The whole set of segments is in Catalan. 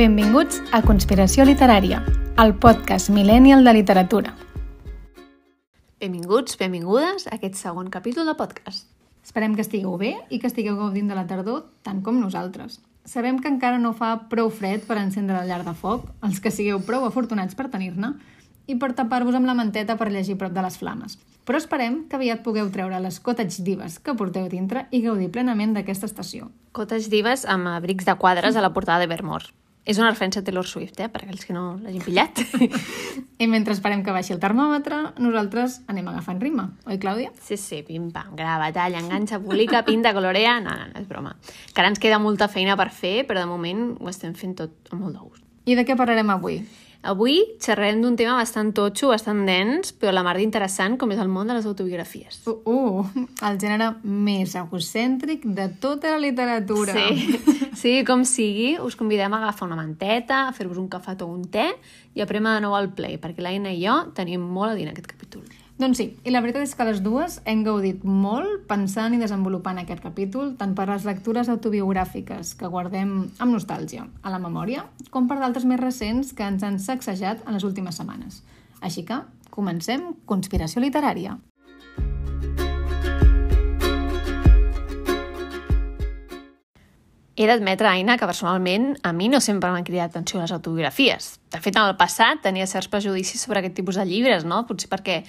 Benvinguts a Conspiració Literària, el podcast millennial de literatura. Benvinguts, benvingudes a aquest segon capítol de podcast. Esperem que estigueu bé i que estigueu gaudint de la tardor tant com nosaltres. Sabem que encara no fa prou fred per encendre la llar de foc, els que sigueu prou afortunats per tenir-ne, i per tapar-vos amb la manteta per llegir prop de les flames. Però esperem que aviat pugueu treure les cottage dives que porteu dintre i gaudir plenament d'aquesta estació. Cottage dives amb abrics de quadres a la portada de Vermore. És una referència a Taylor Swift, eh? per aquells que no l'hagin pillat. I mentre esperem que baixi el termòmetre, nosaltres anem agafant ritme, oi, Clàudia? sí, sí, pim-pam, grava, talla, enganxa, publica, pinta, colorea... No, no, no, és broma. Que ara ens queda molta feina per fer, però de moment ho estem fent tot amb molt de gust. I de què parlarem avui? Avui xerrarem d'un tema bastant totxo, bastant dens, però la mar d'interessant, com és el món de les autobiografies. Uh, uh, el gènere més egocèntric de tota la literatura. Sí, sí, com sigui, us convidem a agafar una manteta, a fer-vos un cafè o un te i a premer de nou al play, perquè l'Aina i jo tenim molt a dir en aquest capítol. Doncs sí, i la veritat és que les dues hem gaudit molt pensant i desenvolupant aquest capítol, tant per les lectures autobiogràfiques que guardem amb nostàlgia a la memòria, com per d'altres més recents que ens han sacsejat en les últimes setmanes. Així que, comencem Conspiració Literària. He d'admetre, Aina, que personalment a mi no sempre m'han cridat atenció les autobiografies. De fet, en el passat tenia certs prejudicis sobre aquest tipus de llibres, no? Potser perquè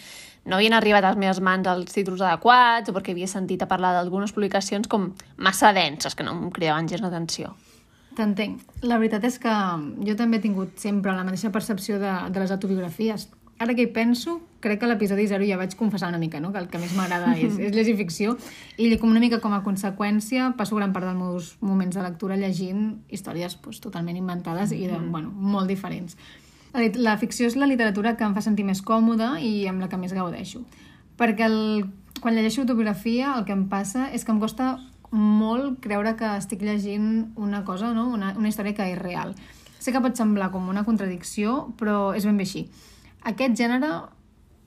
no havien arribat a les meves mans els títols adequats o perquè havia sentit a parlar d'algunes publicacions com massa denses, que no em cridaven gens d'atenció. T'entenc. La veritat és que jo també he tingut sempre la mateixa percepció de, de les autobiografies. Ara que hi penso, crec que l'episodi 0 ja vaig confessar una mica, no? que el que més m'agrada és, és llegir ficció, i com una mica com a conseqüència passo gran part dels meus moments de lectura llegint històries pues, totalment inventades i de, bueno, molt diferents. La, ficció és la literatura que em fa sentir més còmoda i amb la que més gaudeixo. Perquè el, quan llegeixo autobiografia el que em passa és que em costa molt creure que estic llegint una cosa, no? una, una història que és real. Sé que pot semblar com una contradicció, però és ben bé així. Aquest gènere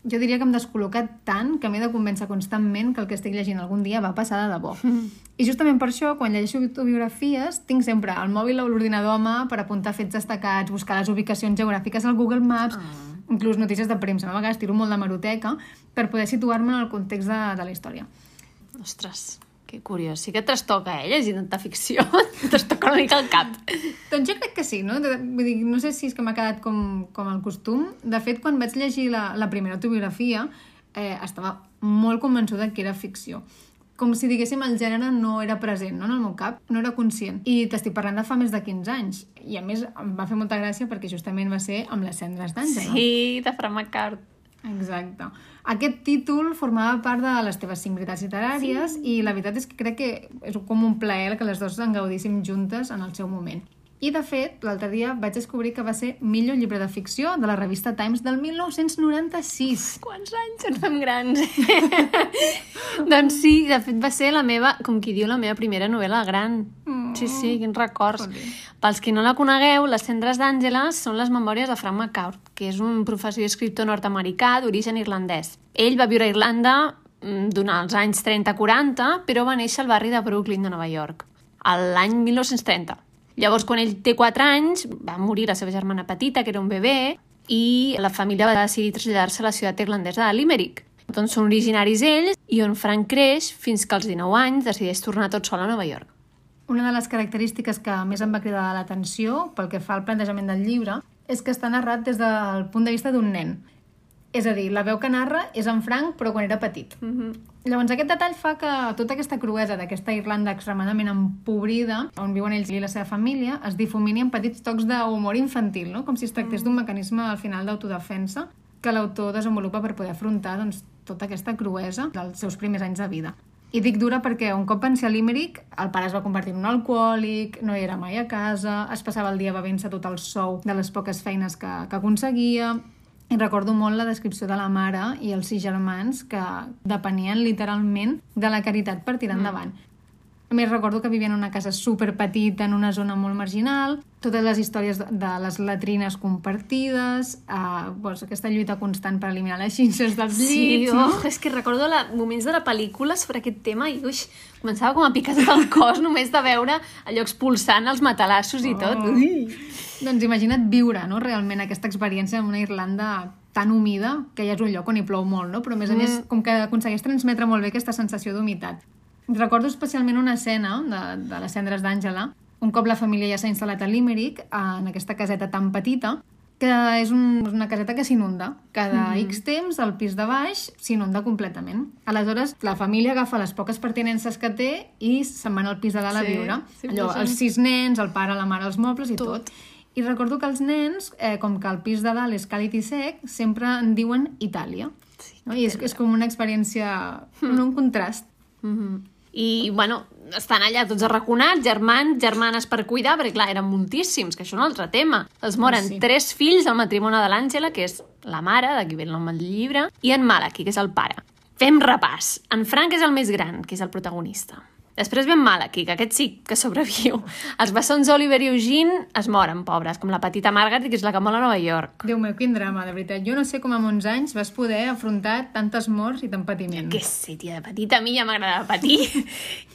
jo diria que em descol·loca tant que m'he de convèncer constantment que el que estic llegint algun dia va passar de debò. I justament per això, quan llegeixo autobiografies, tinc sempre el mòbil o l'ordinador a mà per apuntar fets destacats, buscar les ubicacions geogràfiques al Google Maps, inclús notícies de premsa. A vegades tiro molt de maroteca per poder situar-me en el context de, de la història. Ostres, que curiós. Sí que trastoca, eh, llegir tanta ficció. Et trastoca una mica el cap. Doncs jo crec que sí, no? Vull dir, no sé si és que m'ha quedat com, com el costum. De fet, quan vaig llegir la, la primera autobiografia, eh, estava molt convençuda que era ficció. Com si diguéssim el gènere no era present no? en el meu cap, no era conscient. I t'estic parlant de fa més de 15 anys. I a més em va fer molta gràcia perquè justament va ser amb les cendres d'Àngela. Sí, de Fra McCart. Exacte. Aquest títol formava part de les teves cinc veritats literàries sí. i la veritat és que crec que és com un plaer que les dues en gaudíssim juntes en el seu moment. I, de fet, l'altre dia vaig descobrir que va ser millor llibre de ficció de la revista Times del 1996. Quants anys ens fem grans? doncs sí, de fet va ser la meva, com qui diu, la meva primera novel·la gran. Sí, sí, quins records. Pels qui no la conegueu, Les cendres d'Àngela són les memòries de Frank McCourt, que és un professor i escriptor nord-americà d'origen irlandès. Ell va viure a Irlanda mm, durant els anys 30-40, però va néixer al barri de Brooklyn de Nova York, l'any 1930. Llavors, quan ell té 4 anys, va morir la seva germana petita, que era un bebè, i la família va decidir traslladar-se a la ciutat irlandesa de Limerick. Doncs són originaris ells i on Frank creix fins que als 19 anys decideix tornar tot sol a Nova York. Una de les característiques que més em va cridar l'atenció pel que fa al plantejament del llibre és que està narrat des del punt de vista d'un nen. És a dir, la veu que narra és en Frank, però quan era petit. Mm -hmm. Llavors, aquest detall fa que tota aquesta cruesa d'aquesta Irlanda extremadament empobrida, on viuen ells i la seva família, es difumini en petits tocs d'humor infantil, no? com si es tractés d'un mecanisme al final d'autodefensa que l'autor desenvolupa per poder afrontar doncs, tota aquesta cruesa dels seus primers anys de vida. I dic dura perquè un cop van ser a Limerick, el pare es va convertir en un alcohòlic, no hi era mai a casa, es passava el dia bevent-se tot el sou de les poques feines que, que aconseguia, i recordo molt la descripció de la mare i els sis germans que depenien literalment de la caritat per tirar endavant. A més, recordo que vivien en una casa super petita, en una zona molt marginal, totes les històries de, les latrines compartides, eh, doncs, aquesta lluita constant per eliminar les xinxes dels Sí, llits, no? oh, és que recordo la, moments de la pel·lícula sobre aquest tema i uix, començava com a picar tot el cos només de veure allò expulsant els matalassos i tot. Oh. Ui. Doncs imagina't viure no, realment aquesta experiència en una Irlanda tan humida, que ja és un lloc on hi plou molt, no? però a més a més com que aconsegueix transmetre molt bé aquesta sensació d'humitat. Recordo especialment una escena de, de les cendres d'Àngela, un cop la família ja s'ha instal·lat a Limerick, en aquesta caseta tan petita, que és un, una caseta que s'inunda. Cada mm -hmm. X temps el pis de baix s'inunda completament. Aleshores, la família agafa les poques pertinences que té i se'n van al pis de dalt Sí, a viure. sí, Allò, sí. els sis nens, el pare, la mare, els mobles i tot. Tot. I recordo que els nens, eh, com que el pis de dalt és càlid i sec, sempre en diuen Itàlia. Sí, no? I és, és com una experiència, un, un contrast. Mhm. I, bueno, estan allà tots arraconats, germans, germanes per cuidar, perquè, clar, eren moltíssims, que això és un altre tema. Els moren Sí. tres fills del matrimoni de l'Àngela, que és la mare, d'aquí ve el nom del llibre, i en Malaki, que és el pare. Fem repàs. En Frank és el més gran, que és el protagonista. Després ve Malaki, que aquest sí que sobreviu. Els bessons Oliver i Eugene es moren, pobres, com la petita Margaret, que és la que mor a Nova York. Déu meu, quin drama, de veritat. Jo no sé com amb 11 anys vas poder afrontar tantes morts i tant patiment. Que sé, tia, de petita a mi ja m'agradava patir.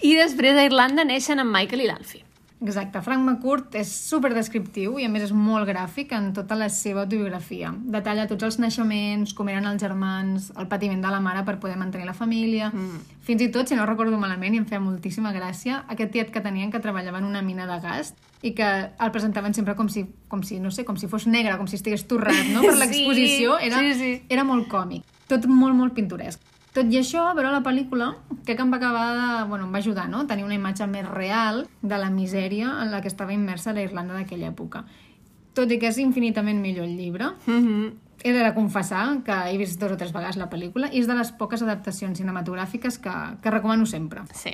I després a Irlanda neixen en Michael i l'Alfie. Exacte, Frank McCourt és super descriptiu i a més és molt gràfic en tota la seva autobiografia. Detalla tots els naixements, com eren els germans, el patiment de la mare per poder mantenir la família... Mm. Fins i tot, si no recordo malament, i em feia moltíssima gràcia, aquest tiet que tenien que treballava en una mina de gas i que el presentaven sempre com si, com si no sé, com si fos negre, com si estigués torrat, no? Per Sí, l'exposició era, sí, sí. era molt còmic. Tot molt, molt pintoresc. Tot i això, veure la pel·lícula, crec que em va acabar de... Bueno, em va ajudar, no? Tenir una imatge més real de la misèria en la que estava immersa la Irlanda d'aquella època. Tot i que és infinitament millor el llibre, Mm -hmm. he de confessar que he vist dos o tres vegades la pel·lícula i és de les poques adaptacions cinematogràfiques que, que recomano sempre. Sí.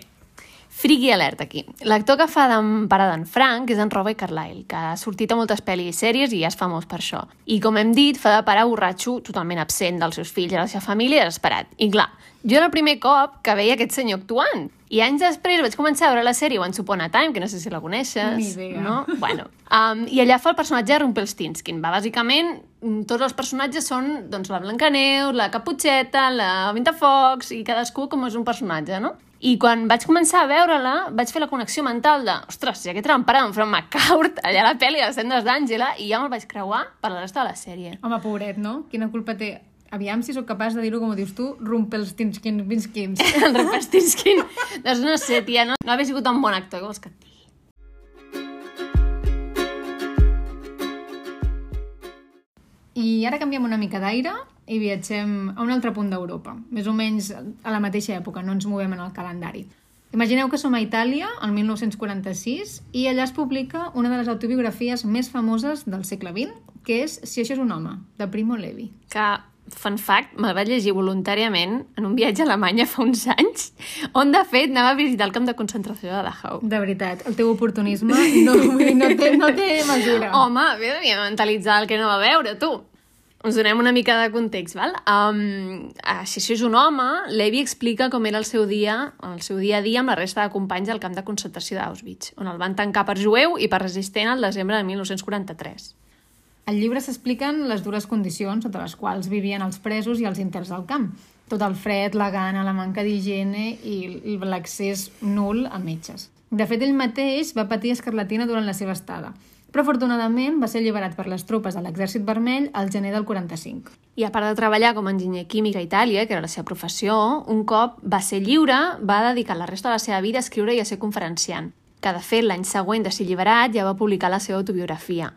Friki alert aquí. L'actor que fa d'en pare d'en Frank és en Robert Carlyle, que ha sortit a moltes pel·lis i sèries i ja és famós per això. I com hem dit, fa de pare borratxo totalment absent dels seus fills i de la seva família i desesperat. I clar, jo era el primer cop que veia aquest senyor actuant. I anys després vaig començar a veure la sèrie Once Upon a Time, que no sé si la coneixes. Ni idea. No? Bueno, um, I allà fa el personatge de Rumpelstiltskin. Va, bàsicament, mm, tots els personatges són doncs, la Blancaneus, la Caputxeta, la Ventafocs, i cadascú com és un personatge, no? I quan vaig començar a veure-la, vaig fer la connexió mental de ostres, si aquest era en pare d'en Frank McCourt, allà a la pel·li de les d'Àngela, i ja me'l vaig creuar per la resta de la sèrie. Home, pobret, no? Quina culpa té? Aviam si sóc capaç de dir-ho com ho dius tu, rumpelstinskin, vinskins. El Rumpelstiltskin. doncs no sé, tia, no, no havia sigut un bon actor, què vols que et digui? I ara canviem una mica d'aire i viatgem a un altre punt d'Europa, més o menys a la mateixa època, no ens movem en el calendari. Imagineu que som a Itàlia, el 1946, i allà es publica una de les autobiografies més famoses del segle XX, que és Si això és un home, de Primo Levi. que, fun fact, me'l vaig llegir voluntàriament en un viatge a Alemanya fa uns anys, on, de fet, anava a visitar el camp de concentració de Dachau. De veritat, el teu oportunisme no, no, té, no té mesura. Home, bé, devia mentalitzar el que no va veure, tu. Us donem una mica de context, val? Um, això és un home, Levi explica com era el seu dia, el seu dia a dia amb la resta de companys al camp de concentració d'Auschwitz, on el van tancar per jueu i per resistent al desembre de 1943. Al llibre s'expliquen les dures condicions sota les quals vivien els presos i els interns al camp. Tot el fred, la gana, la manca d'higiene i l'accés nul a metges. De fet, ell mateix va patir escarlatina durant la seva estada, però afortunadament va ser alliberat per les tropes de l'exèrcit vermell al gener del 45. I a part de treballar com a enginyer químic a Itàlia, que era la seva professió, un cop va ser lliure, va dedicar la resta de la seva vida a escriure i a ser conferenciant, que de fet l'any següent de ser alliberat ja va publicar la seva autobiografia.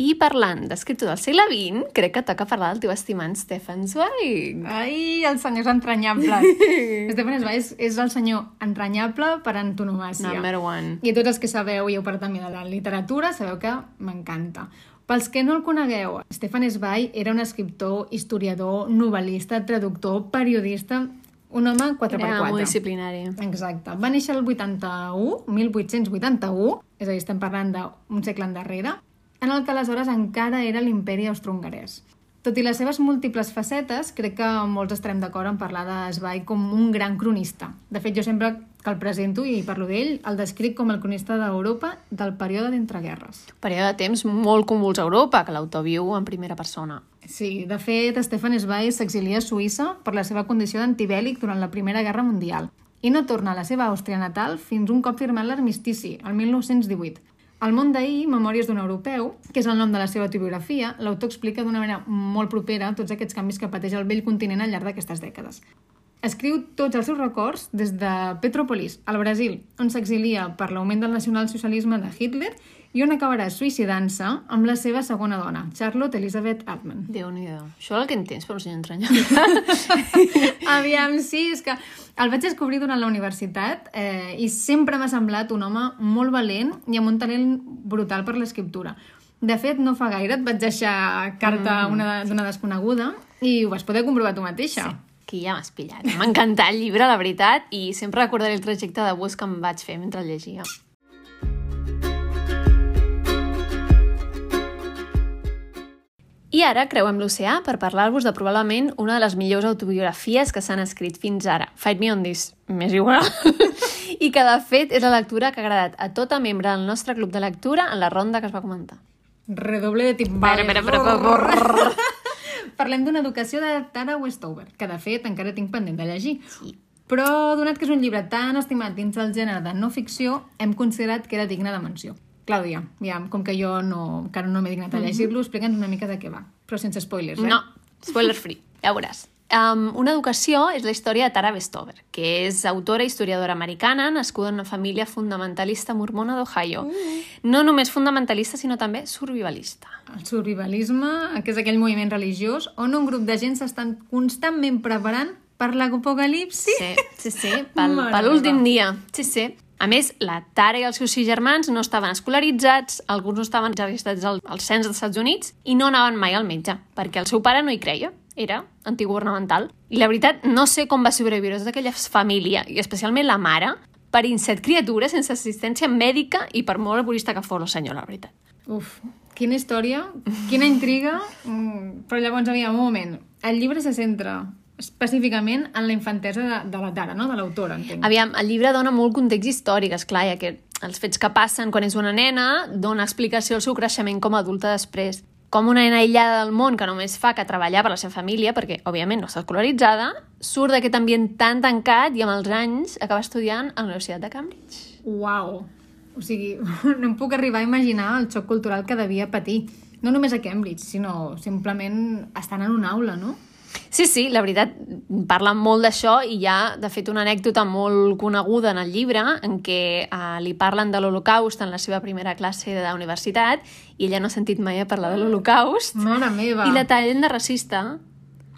I parlant d'escriptor del segle XX, crec que toca parlar del teu estimant Stefan Zweig. Ai, els senyors entranyables! Stefan Zweig és, és el senyor entranyable per antonomàcia. Number one. I tots els que sabeu i heu parlat també de la literatura, sabeu que m'encanta. Pels que no el conegueu, Stefan Zweig era un escriptor, historiador, novel·lista, traductor, periodista, un home 4x4. Era molt disciplinari. Exacte. Va néixer el 81, 1881, és a dir, estem parlant d'un segle endarrere, en el que aleshores encara era l'imperi austro-hongarès. Tot i les seves múltiples facetes, crec que molts estarem d'acord en parlar de Zweig com un gran cronista. De fet, jo sempre que el presento i parlo d'ell, el descric com el cronista d'Europa del període d'entreguerres. Període de temps molt convuls a Europa, que l'autor viu en primera persona. Sí, de fet, Stefan Zweig s'exilia a Suïssa per la seva condició d'antibèl·lic durant la Primera Guerra Mundial i no torna a la seva Àustria natal fins un cop firmat l'armistici, el 1918. El món d'ahir, Memòries d'un europeu, que és el nom de la seva autobiografia, l'autor explica d'una manera molt propera tots aquests canvis que pateix el vell continent al llarg d'aquestes dècades. Escriu tots els seus records des de Petropolis, al Brasil, on s'exilia per l'augment del nacionalsocialisme de Hitler i on acabarà suïcidant-se amb la seva segona dona, Charlotte Elizabeth Altman. Déu-n'hi-do. Això és el que en tens per un senyor entranyable. Aviam, sí, és que el vaig descobrir durant la universitat eh, i sempre m'ha semblat un home molt valent i amb un talent brutal per l'escriptura. De fet, no fa gaire et vaig deixar carta mm. una d'una desconeguda i ho vas poder comprovar tu mateixa. Sí. Aquí ja m'has pillat. M'ha encantat el llibre, la veritat, i sempre recordaré el trajecte de bus que em vaig fer mentre el llegia. I ara creuem l'oceà per parlar-vos de probablement una de les millors autobiografies que s'han escrit fins ara. Fight me on this, m'és igual. I que, de fet, és la lectura que ha agradat a tota membre del nostre club de lectura en la ronda que es va comentar. Redoble de timbales. Pera, pera, pera, pera, Parlem d'una educació de Tara Westover, que de fet encara tinc pendent de llegir. Sí. Però, donat que és un llibre tan estimat dins del gènere de no ficció, hem considerat que era digne de menció. Clàudia, ja, com que jo no, encara no m'he dignat a llegir-lo, explica'ns una mica de què va, però sense spoilers, eh? No, spoiler free, ja veuràs. Um, una educació és la història de Tara Westover, que és autora i historiadora americana nascuda en una família fundamentalista mormona d'Ohio. No només fundamentalista, sinó també survivalista. El survivalisme, que és aquell moviment religiós on un grup de gent s'estan constantment preparant per l'apocalipsi. Sí, sí, sí, pel, per l'últim dia. Sí, sí. A més, la Tara i els seus sis germans no estaven escolaritzats, alguns no estaven registrats al, al cens dels Estats Units i no anaven mai al metge, perquè el seu pare no hi creia, era antigovernamental. I la veritat, no sé com va sobreviure tota aquella família, i especialment la mare, per set criatures sense assistència mèdica i per molt laborista que fos el senyor, la veritat. Uf, quina història, quina intriga. Mm, però llavors, aviam, un moment. El llibre se centra específicament en la infantesa de, de la Tara, no? de l'autora, entenc. Aviam, el llibre dona molt context històric, esclar, ja que els fets que passen quan és una nena dona explicació al seu creixement com a adulta després. Com una nena aïllada del món que només fa que treballar per la seva família, perquè, òbviament, no està escolaritzada, surt d'aquest ambient tan tancat i amb els anys acaba estudiant a la Universitat de Cambridge. Uau! O sigui, no em puc arribar a imaginar el xoc cultural que devia patir. No només a Cambridge, sinó simplement estant en una aula, no? Sí, sí, la veritat, parla molt d'això i hi ha, de fet, una anècdota molt coneguda en el llibre en què eh, li parlen de l'Holocaust en la seva primera classe de la universitat i ella no ha sentit mai a parlar de l'Holocaust Mare meva! i la tallen de racista.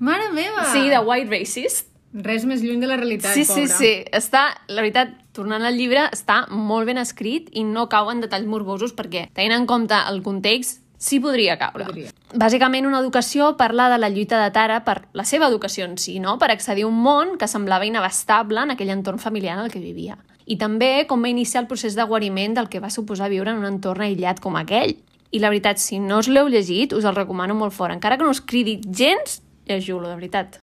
Mare meva! Sí, de white racist. Res més lluny de la realitat, Sí, sí, pobra. sí. Està, la veritat, tornant al llibre, està molt ben escrit i no cau en detalls morbosos perquè, tenint en compte el context, sí podria caure. Podria. Bàsicament, una educació parla de la lluita de Tara per la seva educació en si, no? per accedir a un món que semblava inabastable en aquell entorn familiar en el que vivia. I també com va iniciar el procés de guariment del que va suposar viure en un entorn aïllat com aquell. I la veritat, si no us l'heu llegit, us el recomano molt fort. Encara que no us cridi gens, llegiu-lo, de veritat.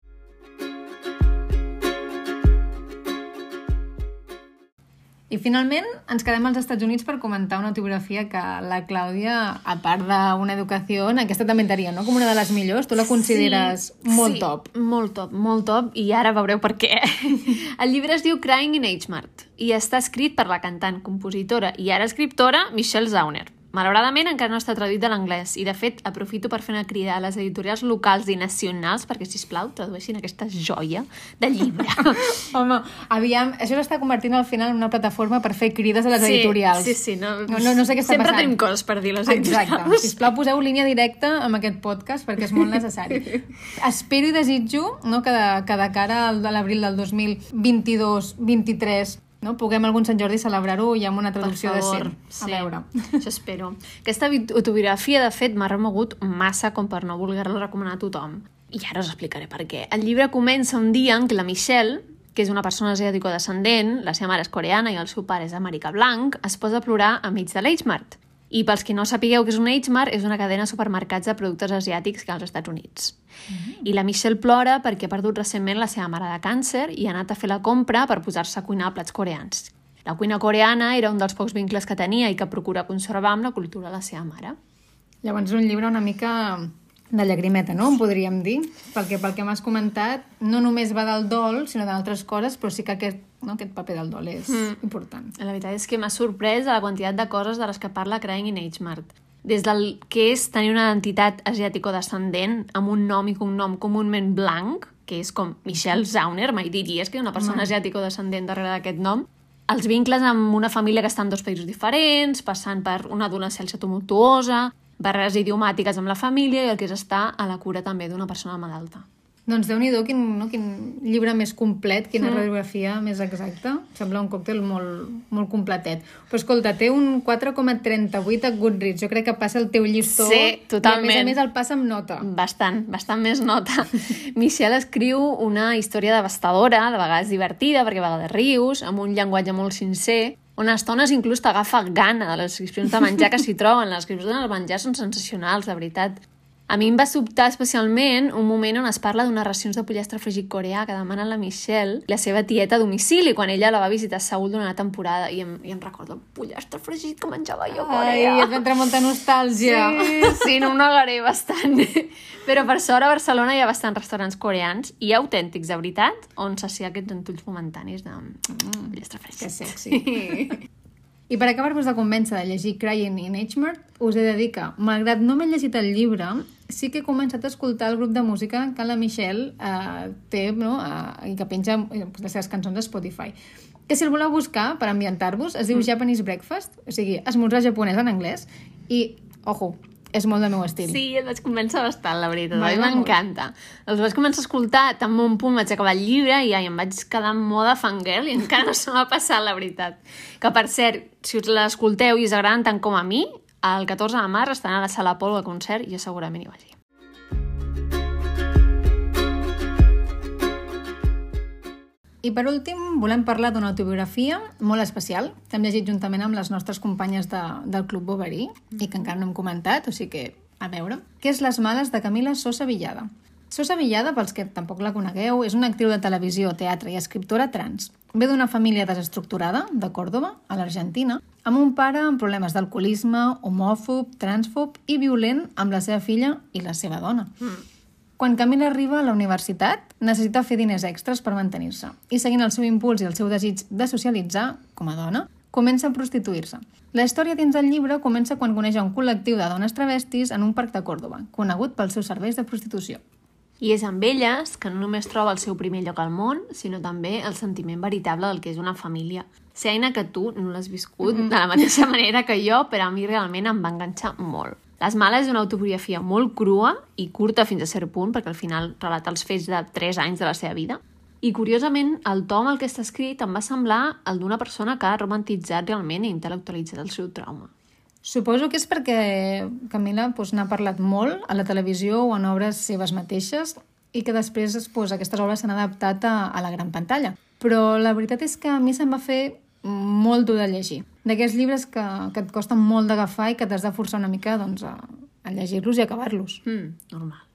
I finalment ens quedem als Estats Units per comentar una autobiografia que la Clàudia, a part d'una educació, aquesta també entraria, no? Com una de les millors. Tu la consideres Sí, molt sí, top. Molt top, molt top, i ara veureu per què. El llibre es diu Crying in H-Mart i està escrit per la cantant, compositora i ara escriptora Michelle Zauner. Malauradament encara no està traduït de l'anglès i, de fet, aprofito per fer una crida a les editorials locals i nacionals perquè, si plau tradueixin aquesta joia de llibre. Home, aviam, això s'està convertint al final en una plataforma per fer crides a les editorials. Sí, sí, no, No, no, no sé què està Sempre passant. tenim coses per dir les Exacte. editorials. Sisplau, poseu línia directa amb aquest podcast perquè és molt necessari. Espero i desitjo no, que, de, que de cara de l'abril del 2022-23 no, puguem algun Sant Jordi celebrar-ho i amb una traducció Per favor, decent. A veure. Això espero. Aquesta autobiografia, de fet, m'ha remogut massa com per no voler-la recomanar a tothom. I ara us explicaré per què. El llibre comença un dia en què la Michelle, que és una persona asiàtico-descendent, la seva mare és coreana i el seu pare és americà blanc, es posa a plorar enmig de l'H-Mart. I pels qui no sapigueu que és un H-Mart, és una cadena de supermercats de productes asiàtics que als Estats Units. I la Michelle plora perquè ha perdut recentment la seva mare de càncer i ha anat a fer la compra per posar-se a cuinar plats coreans. La cuina coreana era un dels pocs vincles que tenia i que procura conservar amb la cultura de la seva mare. Llavors és un llibre una mica de llagrimeta, no? En podríem dir. Perquè pel que m'has comentat, no només va del dol, sinó d'altres coses, però sí que aquest no? aquest paper del dol és mm. important. La veritat és que m'ha sorprès la quantitat de coses de les que parla Crying in Age Mart. Des del que és tenir una identitat asiàtico-descendent amb un nom i cognom comúment blanc, que és com Michelle Zauner, mai diries que hi ha una persona mm. asiàtico-descendent darrere d'aquest nom, els vincles amb una família que està en dos països diferents, passant per una adolescència tumultuosa, barreres idiomàtiques amb la família i el que és estar a la cura també d'una persona malalta. Doncs déu nhi quin, no? quin llibre més complet, quina mm. radiografia més exacta. Sembla un còctel molt, molt completet. Però escolta, té un 4,38 a Goodreads. Jo crec que passa el teu llistó. Sí, totalment. I a més a més el passa amb nota. Bastant, bastant més nota. Michelle escriu una història devastadora, de vegades divertida, perquè a vegades rius, amb un llenguatge molt sincer, on a estones inclús t'agafa gana de les descripcions de menjar que s'hi troben. Les descripcions del menjar són sensacionals, de veritat. A mi em va sobtar especialment un moment on es parla d'unes racions de pollastre fregit coreà que demana la Michelle, la seva tieta a domicili, quan ella la va visitar a Seul durant una temporada. I em, i em recordo el pollastre fregit que menjava jo a Corea. Ai, et entra molta nostàlgia. Sí, sí, no ho negaré bastant. Però per sort a Barcelona hi ha bastants restaurants coreans i autèntics, de veritat, on s'hacía aquests entulls momentanis de mm, pollastre fregit. Que sexy. I per acabar-vos de convèncer de llegir Crying in Edgemart, us he de dir que, malgrat no m'he llegit el llibre, sí que he començat a escoltar el grup de música que la Michelle eh, té no? eh, i que penja eh, les seves cançons a Spotify. Que si el voleu buscar per ambientar-vos, es diu mm. Japanese Breakfast, o sigui, esmorzar japonès en anglès, i, ojo, és molt del meu estil. Sí, el vaig convèncer bastant, la veritat. A mi m'encanta. Els vaig començar a escoltar, tan bon punt vaig acabar el llibre i ai, em vaig quedar en moda fangirl i encara no se m'ha passat, la veritat. Que, per cert, si us l'escolteu i us agraden tant com a mi, el 14 de març estan a la Sala Polo a concert i jo segurament hi vagi. I per últim, volem parlar d'una autobiografia molt especial que hem llegit juntament amb les nostres companyes de, del Club Boverí i que encara no hem comentat, o sigui que a veure, que és Les males de Camila Sosa Villada. Sosa Villada, pels que tampoc la conegueu, és una actriu de televisió, teatre i escriptora trans. Ve d'una família desestructurada, de Còrdoba, a l'Argentina, amb un pare amb problemes d'alcoholisme, homòfob, transfob i violent amb la seva filla i la seva dona. Mm. Quan Camila arriba a la universitat, necessita fer diners extras per mantenir-se i, seguint el seu impuls i el seu desig de socialitzar, com a dona, comença a prostituir-se. La història dins el llibre comença quan coneix un col·lectiu de dones travestis en un parc de Còrdoba, conegut pels seus serveis de prostitució. I és amb elles que no només troba el seu primer lloc al món, sinó també el sentiment veritable del que és una família. Ser eina que tu no l'has viscut mm -hmm. de la mateixa manera que jo, però a mi realment em va enganxar molt. Les males és una autobiografia molt crua i curta fins a cert punt, perquè al final relata els fets de 3 anys de la seva vida. I, curiosament, el to amb el que està escrit em va semblar el d'una persona que ha romantitzat realment i intel·lectualitzat el seu trauma. Suposo que és perquè Camila doncs, n'ha parlat molt a la televisió o en obres seves mateixes i que després doncs, aquestes obres s'han adaptat a, a la gran pantalla. Però la veritat és que a mi se'm va fer molt dur de llegir. D'aquests llibres que, que et costen molt d'agafar i que t'has de forçar una mica doncs, a, a llegir-los i acabar-los. Mm, normal.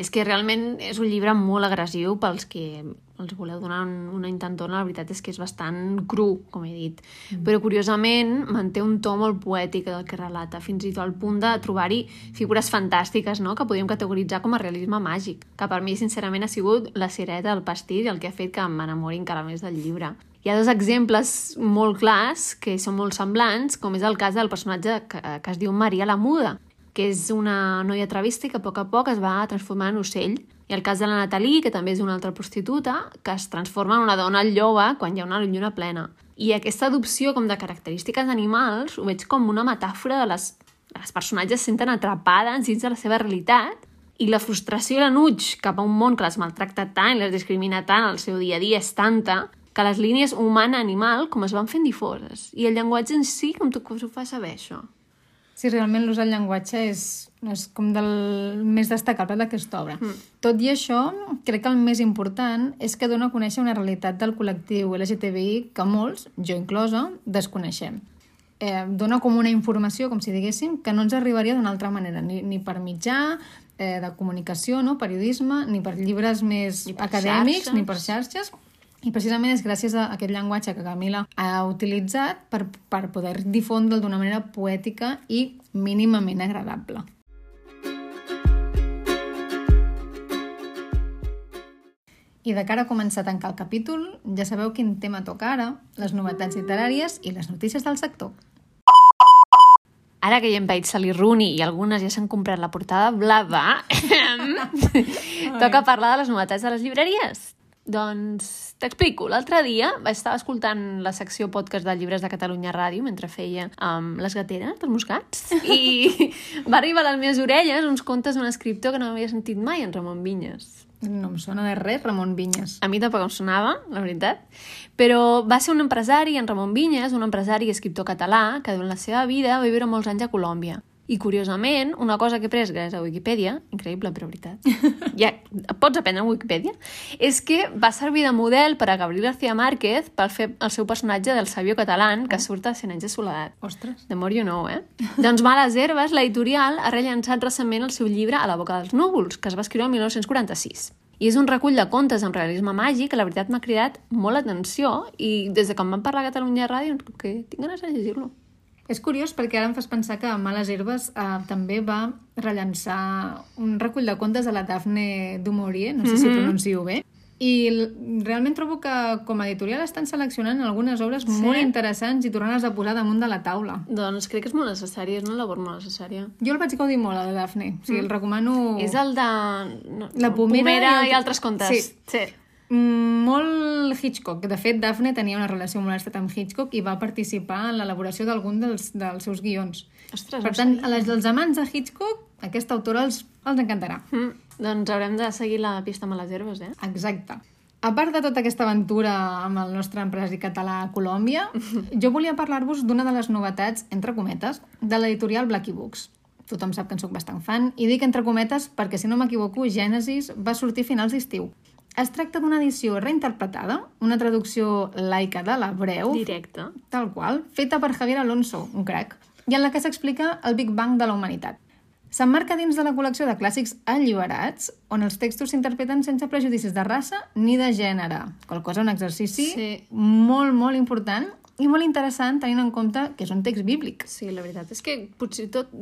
És que realment és un llibre molt agressiu pels que els voleu donar una intentona, la veritat és que és bastant cru, com he dit. Mm. Però, curiosament, manté un to molt poètic del que relata, fins i tot al punt de trobar-hi figures fantàstiques, no?, que podríem categoritzar com a realisme màgic, que per mi, sincerament, ha sigut la cireta del pastís i el que ha fet que m'enamori encara més del llibre. Hi ha dos exemples molt clars que són molt semblants, com és el cas del personatge que, que es diu Maria la Muda, que és una noia travesti que a poc a poc es va transformar en ocell. I el cas de la Natalie, que també és una altra prostituta, que es transforma en una dona lloba quan hi ha una lluna plena. I aquesta adopció com de característiques animals ho veig com una metàfora de les, les personatges senten atrapades dins de la seva realitat i la frustració i l'enuig cap a un món que les maltracta tant i les discrimina tant al seu dia a dia és tanta que les línies humana-animal com es van fent difoses. I el llenguatge en si, com tu ho fa saber, això? Sí, realment l'ús del llenguatge és, és com del més destacable d'aquesta obra. Mm. Tot i això, crec que el més important és que dona a conèixer una realitat del col·lectiu LGTBI que molts, jo inclosa, desconeixem. Eh, dona com una informació, com si diguéssim, que no ens arribaria d'una altra manera, ni, ni per mitjà eh, de comunicació, no? periodisme, ni per llibres més ni per acadèmics, xarxes. ni per xarxes, i precisament és gràcies a aquest llenguatge que Camila ha utilitzat per, per poder difondre'l d'una manera poètica i mínimament agradable. I de cara a començar a tancar el capítol, ja sabeu quin tema toca ara, les novetats literàries i les notícies del sector. Ara que ja hem veig Sally Rooney i algunes ja s'han comprat la portada blava, toca parlar de les novetats de les llibreries. Doncs t'explico. L'altre dia estava escoltant la secció podcast de llibres de Catalunya Ràdio mentre feia um, Les gateres dels moscats i va arribar a les meves orelles uns contes d'un escriptor que no havia sentit mai, en Ramon Vinyes. No em sona de res, Ramon Vinyes. A mi tampoc em sonava, la veritat. Però va ser un empresari, en Ramon Vinyes, un empresari i escriptor català que durant la seva vida va viure molts anys a Colòmbia. I, curiosament, una cosa que he pres gràcies a Wikipedia, increïble, però veritat, ja pots aprendre a Wikipedia, és que va servir de model per a Gabriel García Márquez per fer el seu personatge del sabio català que surt a Cent anys de soledat. Ostres. The more you know, eh? doncs Males Herbes, l'editorial, ha rellançat recentment el seu llibre A la boca dels núvols, que es va escriure el 1946. I és un recull de contes amb realisme màgic que la veritat m'ha cridat molt l'atenció i des de quan vam parlar a Catalunya Ràdio que tinc ganes de llegir-lo. És curiós perquè ara em fas pensar que Males Herbes eh, també va rellançar un recull de contes de la Daphne du Maurier, no sé mm -hmm. si pronuncio bé, i realment trobo que com a editorial estan seleccionant algunes obres sí? molt interessants i tornant-les a posar damunt de la taula. Doncs crec que és molt necessari, és una labor molt necessària. Jo el vaig gaudir molt, el de Daphne. O sigui, el recomano... És el de... No, la Pomera, Pomera i, i altres contes. Sí. sí. Mm, molt Hitchcock. De fet, Daphne tenia una relació molt estreta amb Hitchcock i va participar en l'elaboració d'algun dels, dels seus guions. Ostres, per tant, les dels amants de Hitchcock, aquesta autora els, els encantarà. Mm, doncs haurem de seguir la pista amb les herbes, eh? Exacte. A part de tota aquesta aventura amb el nostre empresari català a Colòmbia, jo volia parlar-vos d'una de les novetats, entre cometes, de l'editorial Blacky Books. Tothom sap que en sóc bastant fan, i dic entre cometes perquè, si no m'equivoco, Gènesis va sortir a finals d'estiu. Es tracta d'una edició reinterpretada, una traducció laica de l'hebreu... Directe. Tal qual, feta per Javier Alonso, un crac, i en la que s'explica el Big Bang de la humanitat. S'emmarca dins de la col·lecció de clàssics alliberats, on els textos s'interpreten sense prejudicis de raça ni de gènere, qual cosa un exercici Sí. molt, molt important i molt interessant tenint en compte que és un text bíblic. Sí, la veritat és que potser tot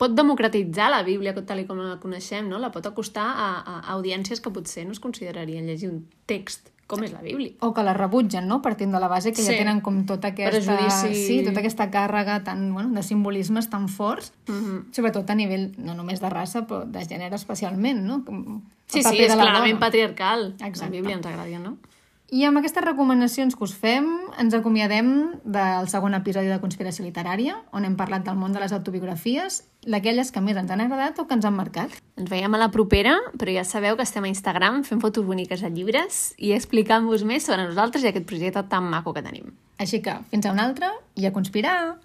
pot democratitzar la Bíblia tal com la coneixem, no? La pot acostar a, a audiències que potser no es considerarien llegir un text com és la Bíblia. O que la rebutgen, no? Partint de la base que Sí. ja tenen com tota aquesta... Prejudici. Sí, tota aquesta càrrega tan, bueno, de simbolismes tan forts, Mm -hmm. sobretot a nivell no només de raça, però de gènere especialment, no? Com Sí, sí, és clarament dona. patriarcal. Exacte. La Bíblia ens agrada, no? I amb aquestes recomanacions que us fem, ens acomiadem del segon episodi de Conspiració Literària, on hem parlat del món de les autobiografies, d'aquelles que més ens han agradat o que ens han marcat. Ens veiem a la propera, però ja sabeu que estem a Instagram fent fotos boniques de llibres i explicant-vos més sobre nosaltres i aquest projecte tan maco que tenim. Així que, fins a una altra i a conspirar!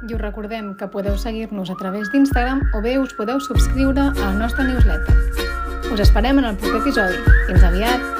I us recordem que podeu seguir-nos a través d'Instagram o bé us podeu subscriure al nostre newsletter. Us esperem en el proper episodi. Fins aviat!